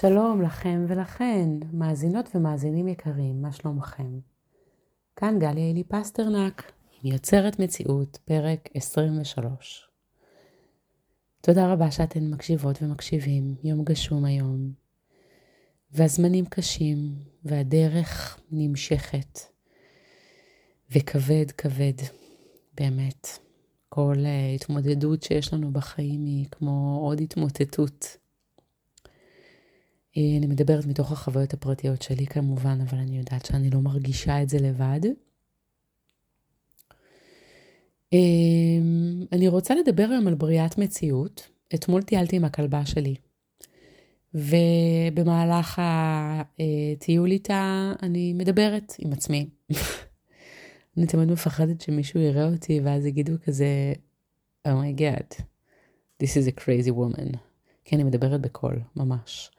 שלום לכם ולכן, מאזינות ומאזינים יקרים, מה שלומכם? כאן גליה אלי פסטרנק, עם יוצרת מציאות, פרק 23. תודה רבה שאתן מקשיבות ומקשיבים, יום גשום היום, והזמנים קשים, והדרך נמשכת, וכבד כבד, באמת. כל uh, התמודדות שיש לנו בחיים היא כמו עוד התמוטטות. אה, אני מדברת מתוך החוויות הפרטיות שלי כמובן, אבל אני יודעת שאני לא מרגישה את זה לבד. אה, אני רוצה לדבר היום על בריאת מציאות. אתמול טיילתי עם הכלבה שלי, ובמהלך הטיול איתה אני מדברת עם עצמי. אני תמיד מפחדת שמישהו יראה אותי ואז יגידו כזה, Oh my god, this is a crazy woman. כי אני מדברת בקול, ממש.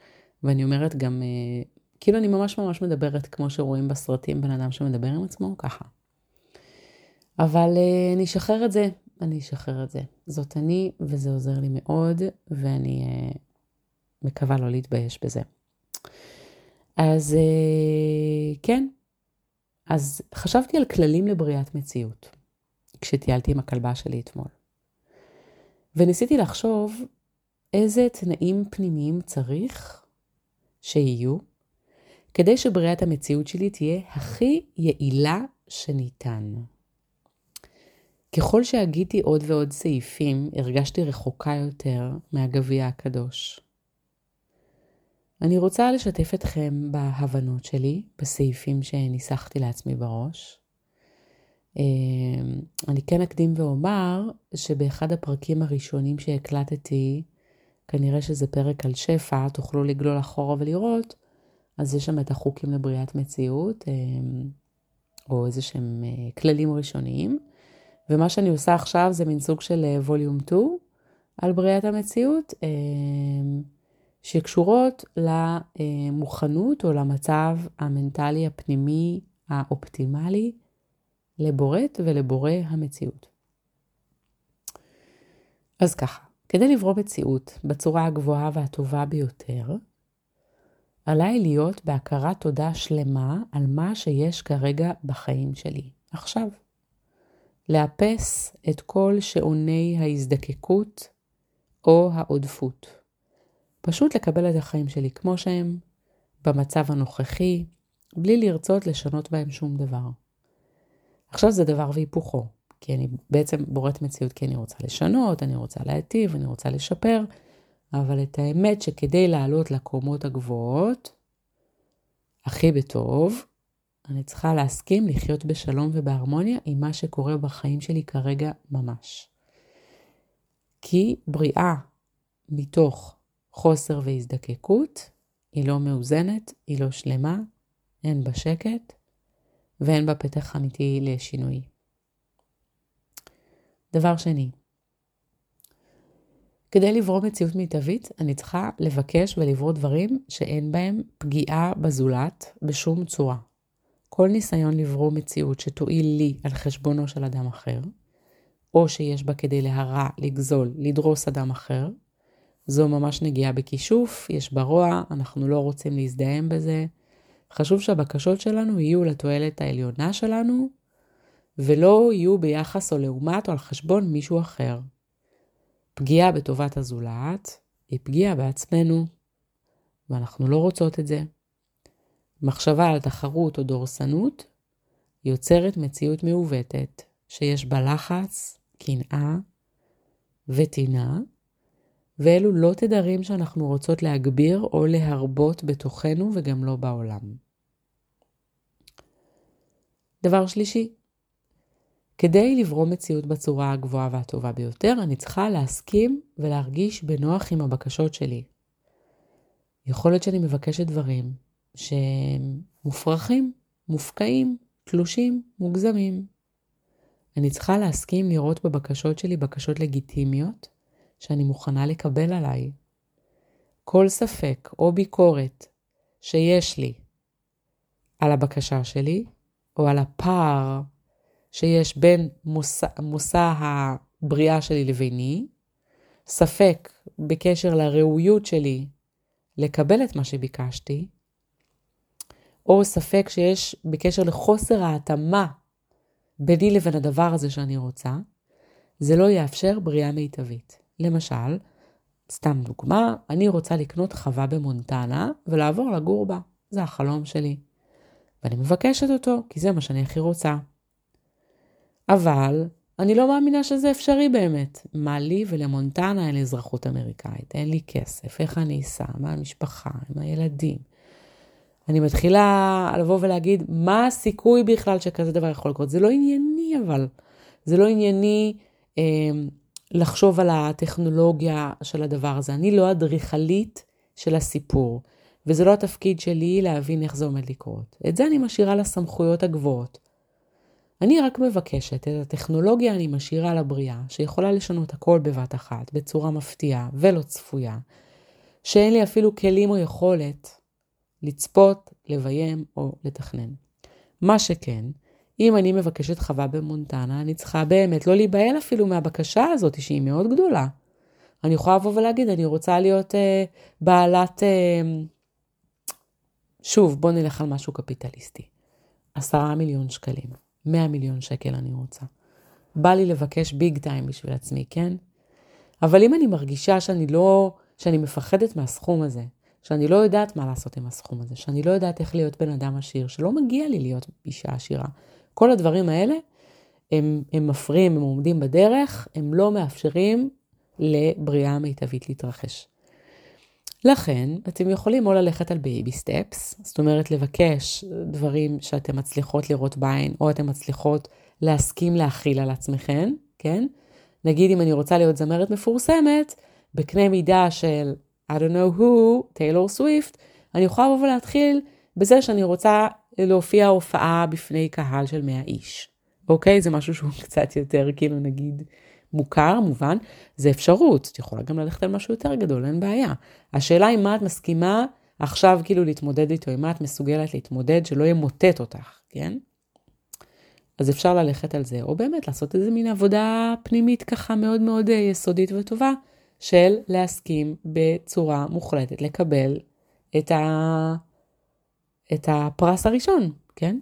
ואני אומרת גם, אה, כאילו אני ממש ממש מדברת כמו שרואים בסרטים בן אדם שמדבר עם עצמו, ככה. אבל אה, אני אשחרר את זה, אני אשחרר את זה. זאת אני, וזה עוזר לי מאוד, ואני אה, מקווה לא להתבייש בזה. אז כן, אז חשבתי על כללים לבריאת מציאות, כשטיילתי עם הכלבה שלי אתמול. וניסיתי לחשוב איזה תנאים פנימיים צריך שיהיו, כדי שבריאת המציאות שלי תהיה הכי יעילה שניתן. ככל שהגיתי עוד ועוד סעיפים, הרגשתי רחוקה יותר מהגביע הקדוש. אני רוצה לשתף אתכם בהבנות שלי, בסעיפים שניסחתי לעצמי בראש. אמ, אני כן אקדים ואומר שבאחד הפרקים הראשונים שהקלטתי, כנראה שזה פרק על שפע, תוכלו לגלול אחורה ולראות, אז יש שם את החוקים לבריאת מציאות, אמ, או איזה שהם אה, כללים ראשוניים. ומה שאני עושה עכשיו זה מין סוג של ווליום אה, 2 על בריאת המציאות. שקשורות למוכנות או למצב המנטלי הפנימי האופטימלי לבורט ולבורא המציאות. אז ככה, כדי לברוא מציאות בצורה הגבוהה והטובה ביותר, עליי להיות בהכרת תודה שלמה על מה שיש כרגע בחיים שלי, עכשיו. לאפס את כל שעוני ההזדקקות או העודפות. פשוט לקבל את החיים שלי כמו שהם, במצב הנוכחי, בלי לרצות לשנות בהם שום דבר. עכשיו זה דבר והיפוכו, כי אני בעצם בוראת מציאות כי אני רוצה לשנות, אני רוצה להיטיב, אני רוצה לשפר, אבל את האמת שכדי לעלות לקומות הגבוהות, הכי בטוב, אני צריכה להסכים לחיות בשלום ובהרמוניה עם מה שקורה בחיים שלי כרגע ממש. כי בריאה מתוך חוסר והזדקקות, היא לא מאוזנת, היא לא שלמה, אין בה שקט ואין בה פתח אמיתי לשינוי. דבר שני, כדי לברוא מציאות מיטבית, אני צריכה לבקש ולברוא דברים שאין בהם פגיעה בזולת בשום צורה. כל ניסיון לברוא מציאות שתועיל לי על חשבונו של אדם אחר, או שיש בה כדי להרע, לגזול, לדרוס אדם אחר, זו ממש נגיעה בכישוף, יש בה רוע, אנחנו לא רוצים להזדהם בזה. חשוב שהבקשות שלנו יהיו לתועלת העליונה שלנו, ולא יהיו ביחס או לעומת או על חשבון מישהו אחר. פגיעה בטובת הזולת היא פגיעה בעצמנו, ואנחנו לא רוצות את זה. מחשבה על תחרות או דורסנות יוצרת מציאות מעוותת, שיש בה לחץ, קנאה וטינה, ואלו לא תדרים שאנחנו רוצות להגביר או להרבות בתוכנו וגם לא בעולם. דבר שלישי, כדי לברוא מציאות בצורה הגבוהה והטובה ביותר, אני צריכה להסכים ולהרגיש בנוח עם הבקשות שלי. יכול להיות שאני מבקשת דברים שהם מופרכים, מופקעים, תלושים, מוגזמים. אני צריכה להסכים לראות בבקשות שלי בקשות לגיטימיות, שאני מוכנה לקבל עליי. כל ספק או ביקורת שיש לי על הבקשה שלי, או על הפער שיש בין מושא, מושא הבריאה שלי לביני, ספק בקשר לראויות שלי לקבל את מה שביקשתי, או ספק שיש בקשר לחוסר ההתאמה ביני לבין הדבר הזה שאני רוצה, זה לא יאפשר בריאה מיטבית. למשל, סתם דוגמה, אני רוצה לקנות חווה במונטנה ולעבור לגור בה. זה החלום שלי. ואני מבקשת אותו, כי זה מה שאני הכי רוצה. אבל אני לא מאמינה שזה אפשרי באמת. מה לי ולמונטנה אין אזרחות אמריקאית, אין לי כסף, איך אני אסע, מה המשפחה, עם הילדים. אני מתחילה לבוא ולהגיד, מה הסיכוי בכלל שכזה דבר יכול לקרות? זה לא ענייני אבל. זה לא ענייני אה, לחשוב על הטכנולוגיה של הדבר הזה. אני לא אדריכלית של הסיפור, וזה לא התפקיד שלי להבין איך זה עומד לקרות. את זה אני משאירה לסמכויות הגבוהות. אני רק מבקשת, את הטכנולוגיה אני משאירה לבריאה, שיכולה לשנות הכל בבת אחת, בצורה מפתיעה ולא צפויה, שאין לי אפילו כלים או יכולת לצפות, לביים או לתכנן. מה שכן, אם אני מבקשת חווה במונטנה, אני צריכה באמת לא להיבהל אפילו מהבקשה הזאת, שהיא מאוד גדולה. אני יכולה לבוא ולהגיד, אני רוצה להיות אה, בעלת... אה, שוב, בוא נלך על משהו קפיטליסטי. עשרה מיליון שקלים, מאה מיליון שקל אני רוצה. בא לי לבקש ביג טיים בשביל עצמי, כן? אבל אם אני מרגישה שאני לא, שאני מפחדת מהסכום הזה, שאני לא יודעת מה לעשות עם הסכום הזה, שאני לא יודעת איך להיות בן אדם עשיר, שלא מגיע לי להיות אישה עשירה, כל הדברים האלה, הם, הם מפריעים, הם עומדים בדרך, הם לא מאפשרים לבריאה מיטבית להתרחש. לכן, אתם יכולים או ללכת על baby steps, זאת אומרת לבקש דברים שאתם מצליחות לראות בעין, או אתן מצליחות להסכים להחיל על עצמכם, כן? נגיד אם אני רוצה להיות זמרת מפורסמת, בקנה מידה של I don't know who, טיילור סוויפט, אני יכולה לבוא ולהתחיל בזה שאני רוצה להופיע הופעה בפני קהל של 100 איש. אוקיי? זה משהו שהוא קצת יותר, כאילו נגיד, מוכר, מובן. זה אפשרות, את יכולה גם ללכת על משהו יותר גדול, אין בעיה. השאלה היא מה את מסכימה עכשיו כאילו להתמודד איתו, עם מה את מסוגלת להתמודד, שלא ימוטט אותך, כן? אז אפשר ללכת על זה, או באמת לעשות איזה מין עבודה פנימית ככה מאוד מאוד אה, יסודית וטובה, של להסכים בצורה מוחלטת לקבל את ה... את הפרס הראשון, כן?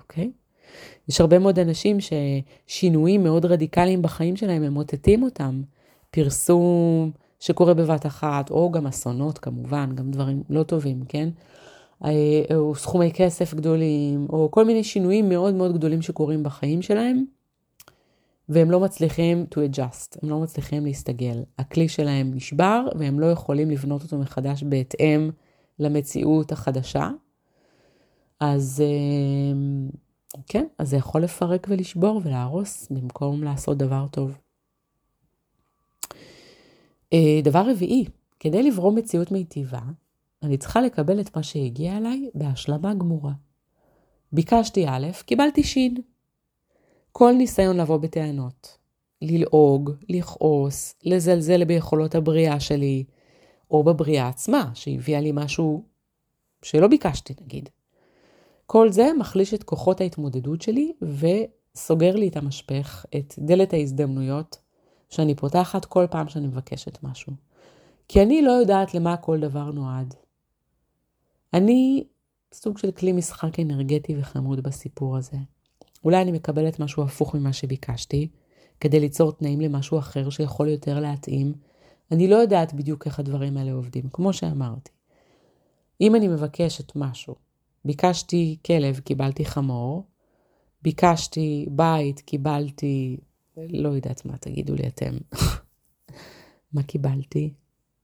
אוקיי? יש הרבה מאוד אנשים ששינויים מאוד רדיקליים בחיים שלהם ממוטטים אותם. פרסום שקורה בבת אחת, או גם אסונות כמובן, גם דברים לא טובים, כן? אה, או סכומי כסף גדולים, או כל מיני שינויים מאוד מאוד גדולים שקורים בחיים שלהם, והם לא מצליחים to adjust, הם לא מצליחים להסתגל. הכלי שלהם נשבר, והם לא יכולים לבנות אותו מחדש בהתאם למציאות החדשה. אז אמ, כן, אז זה יכול לפרק ולשבור ולהרוס במקום לעשות דבר טוב. אה, דבר רביעי, כדי לברום מציאות מיטיבה, אני צריכה לקבל את מה שהגיע אליי בהשלמה גמורה. ביקשתי א', קיבלתי ש'. כל ניסיון לבוא בטענות, ללעוג, לכעוס, לזלזל ביכולות הבריאה שלי, או בבריאה עצמה, שהביאה לי משהו שלא ביקשתי נגיד, כל זה מחליש את כוחות ההתמודדות שלי וסוגר לי את המשפך, את דלת ההזדמנויות שאני פותחת כל פעם שאני מבקשת משהו. כי אני לא יודעת למה כל דבר נועד. אני סוג של כלי משחק אנרגטי וחמוד בסיפור הזה. אולי אני מקבלת משהו הפוך ממה שביקשתי, כדי ליצור תנאים למשהו אחר שיכול יותר להתאים. אני לא יודעת בדיוק איך הדברים האלה עובדים, כמו שאמרתי. אם אני מבקשת משהו ביקשתי כלב, קיבלתי חמור. ביקשתי בית, קיבלתי, לא יודעת מה, תגידו לי אתם. מה קיבלתי?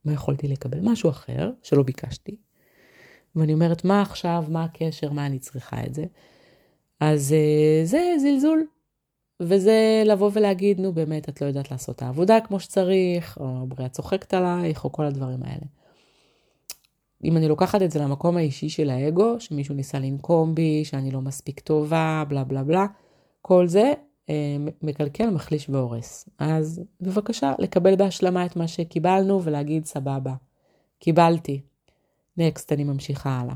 מה יכולתי לקבל? משהו אחר שלא ביקשתי. ואני אומרת, מה עכשיו, מה הקשר, מה אני צריכה את זה? אז uh, זה זלזול. וזה לבוא ולהגיד, נו באמת, את לא יודעת לעשות את העבודה כמו שצריך, או בריאה צוחקת עלייך, או כל הדברים האלה. אם אני לוקחת את זה למקום האישי של האגו, שמישהו ניסה לנקום בי, שאני לא מספיק טובה, בלה בלה בלה, כל זה אה, מקלקל, מחליש והורס. אז בבקשה, לקבל בהשלמה את מה שקיבלנו ולהגיד סבבה, קיבלתי. נקסט, אני ממשיכה הלאה.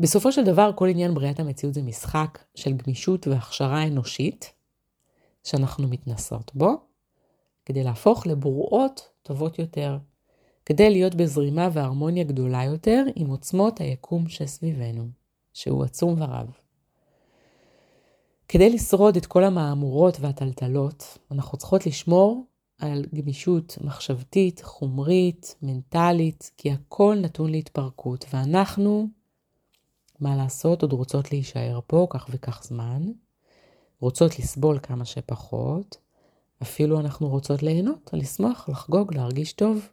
בסופו של דבר, כל עניין בריאת המציאות זה משחק של גמישות והכשרה אנושית שאנחנו מתנסות בו, כדי להפוך לברואות טובות יותר, כדי להיות בזרימה והרמוניה גדולה יותר עם עוצמות היקום שסביבנו, שהוא עצום ורב. כדי לשרוד את כל המהמורות והטלטלות, אנחנו צריכות לשמור על גמישות מחשבתית, חומרית, מנטלית, כי הכל נתון להתפרקות, ואנחנו, מה לעשות, עוד רוצות להישאר פה כך וכך זמן, רוצות לסבול כמה שפחות, אפילו אנחנו רוצות ליהנות, לשמוח, לחגוג, להרגיש טוב.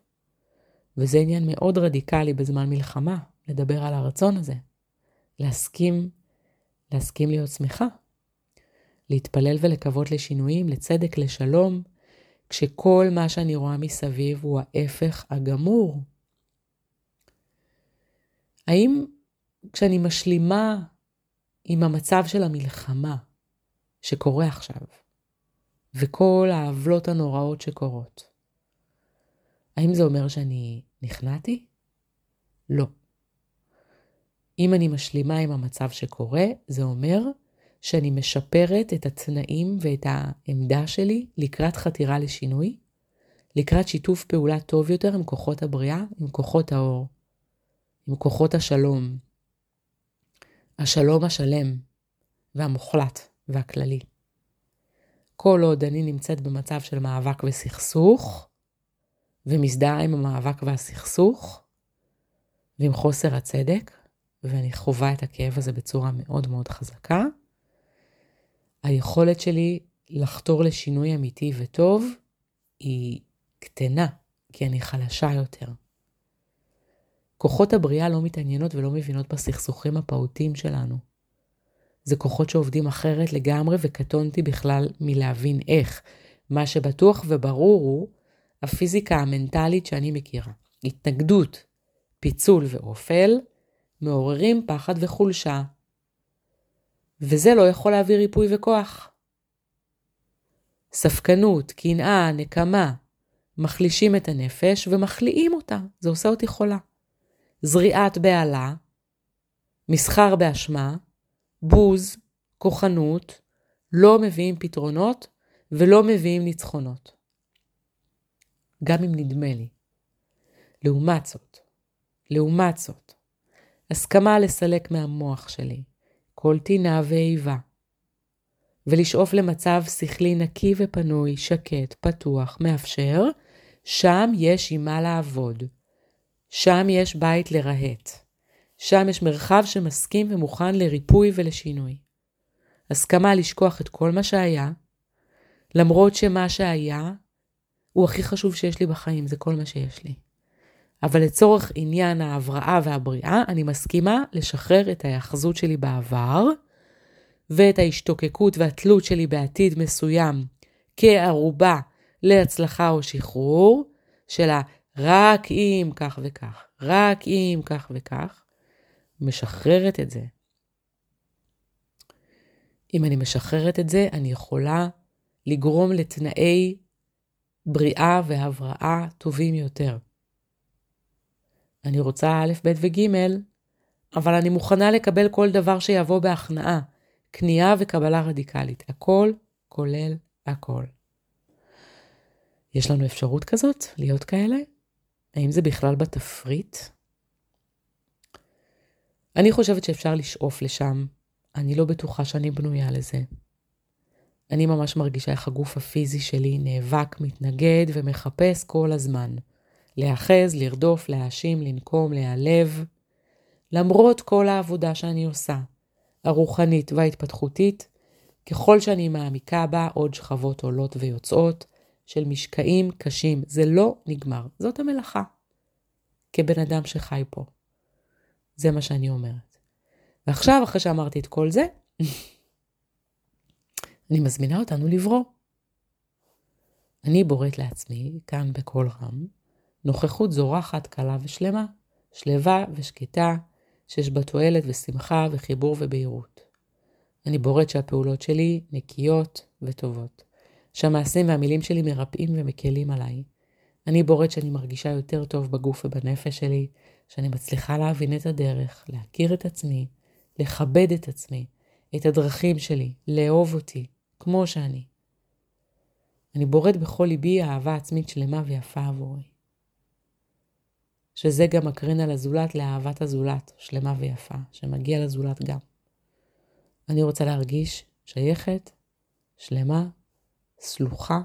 וזה עניין מאוד רדיקלי בזמן מלחמה, לדבר על הרצון הזה. להסכים, להסכים להיות שמחה. להתפלל ולקוות לשינויים, לצדק, לשלום, כשכל מה שאני רואה מסביב הוא ההפך הגמור. האם כשאני משלימה עם המצב של המלחמה שקורה עכשיו, וכל העוולות הנוראות שקורות, האם זה אומר שאני נכנעתי? לא. אם אני משלימה עם המצב שקורה, זה אומר שאני משפרת את התנאים ואת העמדה שלי לקראת חתירה לשינוי, לקראת שיתוף פעולה טוב יותר עם כוחות הבריאה, עם כוחות האור, עם כוחות השלום. השלום השלם והמוחלט והכללי. כל עוד אני נמצאת במצב של מאבק וסכסוך, ומזדהה עם המאבק והסכסוך, ועם חוסר הצדק, ואני חווה את הכאב הזה בצורה מאוד מאוד חזקה, היכולת שלי לחתור לשינוי אמיתי וטוב היא קטנה, כי אני חלשה יותר. כוחות הבריאה לא מתעניינות ולא מבינות בסכסוכים הפעוטים שלנו. זה כוחות שעובדים אחרת לגמרי וקטונתי בכלל מלהבין איך. מה שבטוח וברור הוא הפיזיקה המנטלית שאני מכירה. התנגדות, פיצול ואופל מעוררים פחד וחולשה. וזה לא יכול להביא ריפוי וכוח. ספקנות, קנאה, נקמה, מחלישים את הנפש ומחליאים אותה. זה עושה אותי חולה. זריעת בהלה, מסחר באשמה, בוז, כוחנות, לא מביאים פתרונות ולא מביאים ניצחונות. גם אם נדמה לי. לעומת זאת, לעומת זאת, הסכמה לסלק מהמוח שלי כל טינה ואיבה, ולשאוף למצב שכלי נקי ופנוי, שקט, פתוח, מאפשר, שם יש עם מה לעבוד. שם יש בית לרהט. שם יש מרחב שמסכים ומוכן לריפוי ולשינוי. הסכמה לשכוח את כל מה שהיה, למרות שמה שהיה הוא הכי חשוב שיש לי בחיים, זה כל מה שיש לי. אבל לצורך עניין ההבראה והבריאה, אני מסכימה לשחרר את ההאחזות שלי בעבר, ואת ההשתוקקות והתלות שלי בעתיד מסוים כערובה להצלחה או שחרור, של רק אם כך וכך, רק אם כך וכך, משחררת את זה. אם אני משחררת את זה, אני יכולה לגרום לתנאי בריאה והבראה טובים יותר. אני רוצה א', ב' וג', אבל אני מוכנה לקבל כל דבר שיבוא בהכנעה, כניעה וקבלה רדיקלית. הכל כולל הכל. יש לנו אפשרות כזאת, להיות כאלה? האם זה בכלל בתפריט? אני חושבת שאפשר לשאוף לשם. אני לא בטוחה שאני בנויה לזה. אני ממש מרגישה איך הגוף הפיזי שלי נאבק, מתנגד ומחפש כל הזמן. להאחז, לרדוף, להאשים, לנקום, להיעלב. למרות כל העבודה שאני עושה, הרוחנית וההתפתחותית, ככל שאני מעמיקה בה עוד שכבות עולות ויוצאות של משקעים קשים. זה לא נגמר, זאת המלאכה. כבן אדם שחי פה. זה מה שאני אומרת. ועכשיו, אחרי שאמרתי את כל זה, אני מזמינה אותנו לברוא. אני בוראת לעצמי, כאן בקול רם, נוכחות זורחת, קלה ושלמה, שלווה ושקטה, שיש בה תועלת ושמחה וחיבור ובהירות. אני בוראת שהפעולות שלי נקיות וטובות, שהמעשים והמילים שלי מרפאים ומקלים עליי. אני בוראת שאני מרגישה יותר טוב בגוף ובנפש שלי, שאני מצליחה להבין את הדרך, להכיר את עצמי, לכבד את עצמי, את הדרכים שלי, לאהוב אותי, כמו שאני. אני בוראת בכל ליבי אהבה עצמית שלמה ויפה עבורי. שזה גם מקרין על הזולת לאהבת הזולת, שלמה ויפה, שמגיע לזולת גם. אני רוצה להרגיש שייכת, שלמה, סלוחה,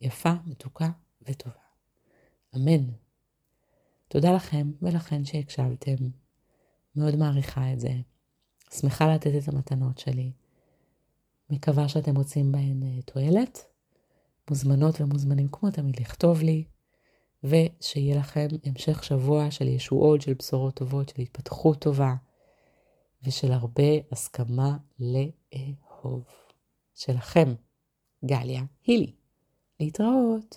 יפה, מתוקה וטובה. אמן. תודה לכם ולכן שהקשבתם. מאוד מעריכה את זה. שמחה לתת את המתנות שלי. מקווה שאתם מוצאים בהן אה, תועלת. מוזמנות ומוזמנים כמו תמיד לכתוב לי, ושיהיה לכם המשך שבוע של ישועות, של בשורות טובות, של התפתחות טובה, ושל הרבה הסכמה לאהוב. שלכם, גליה הילי. להתראות.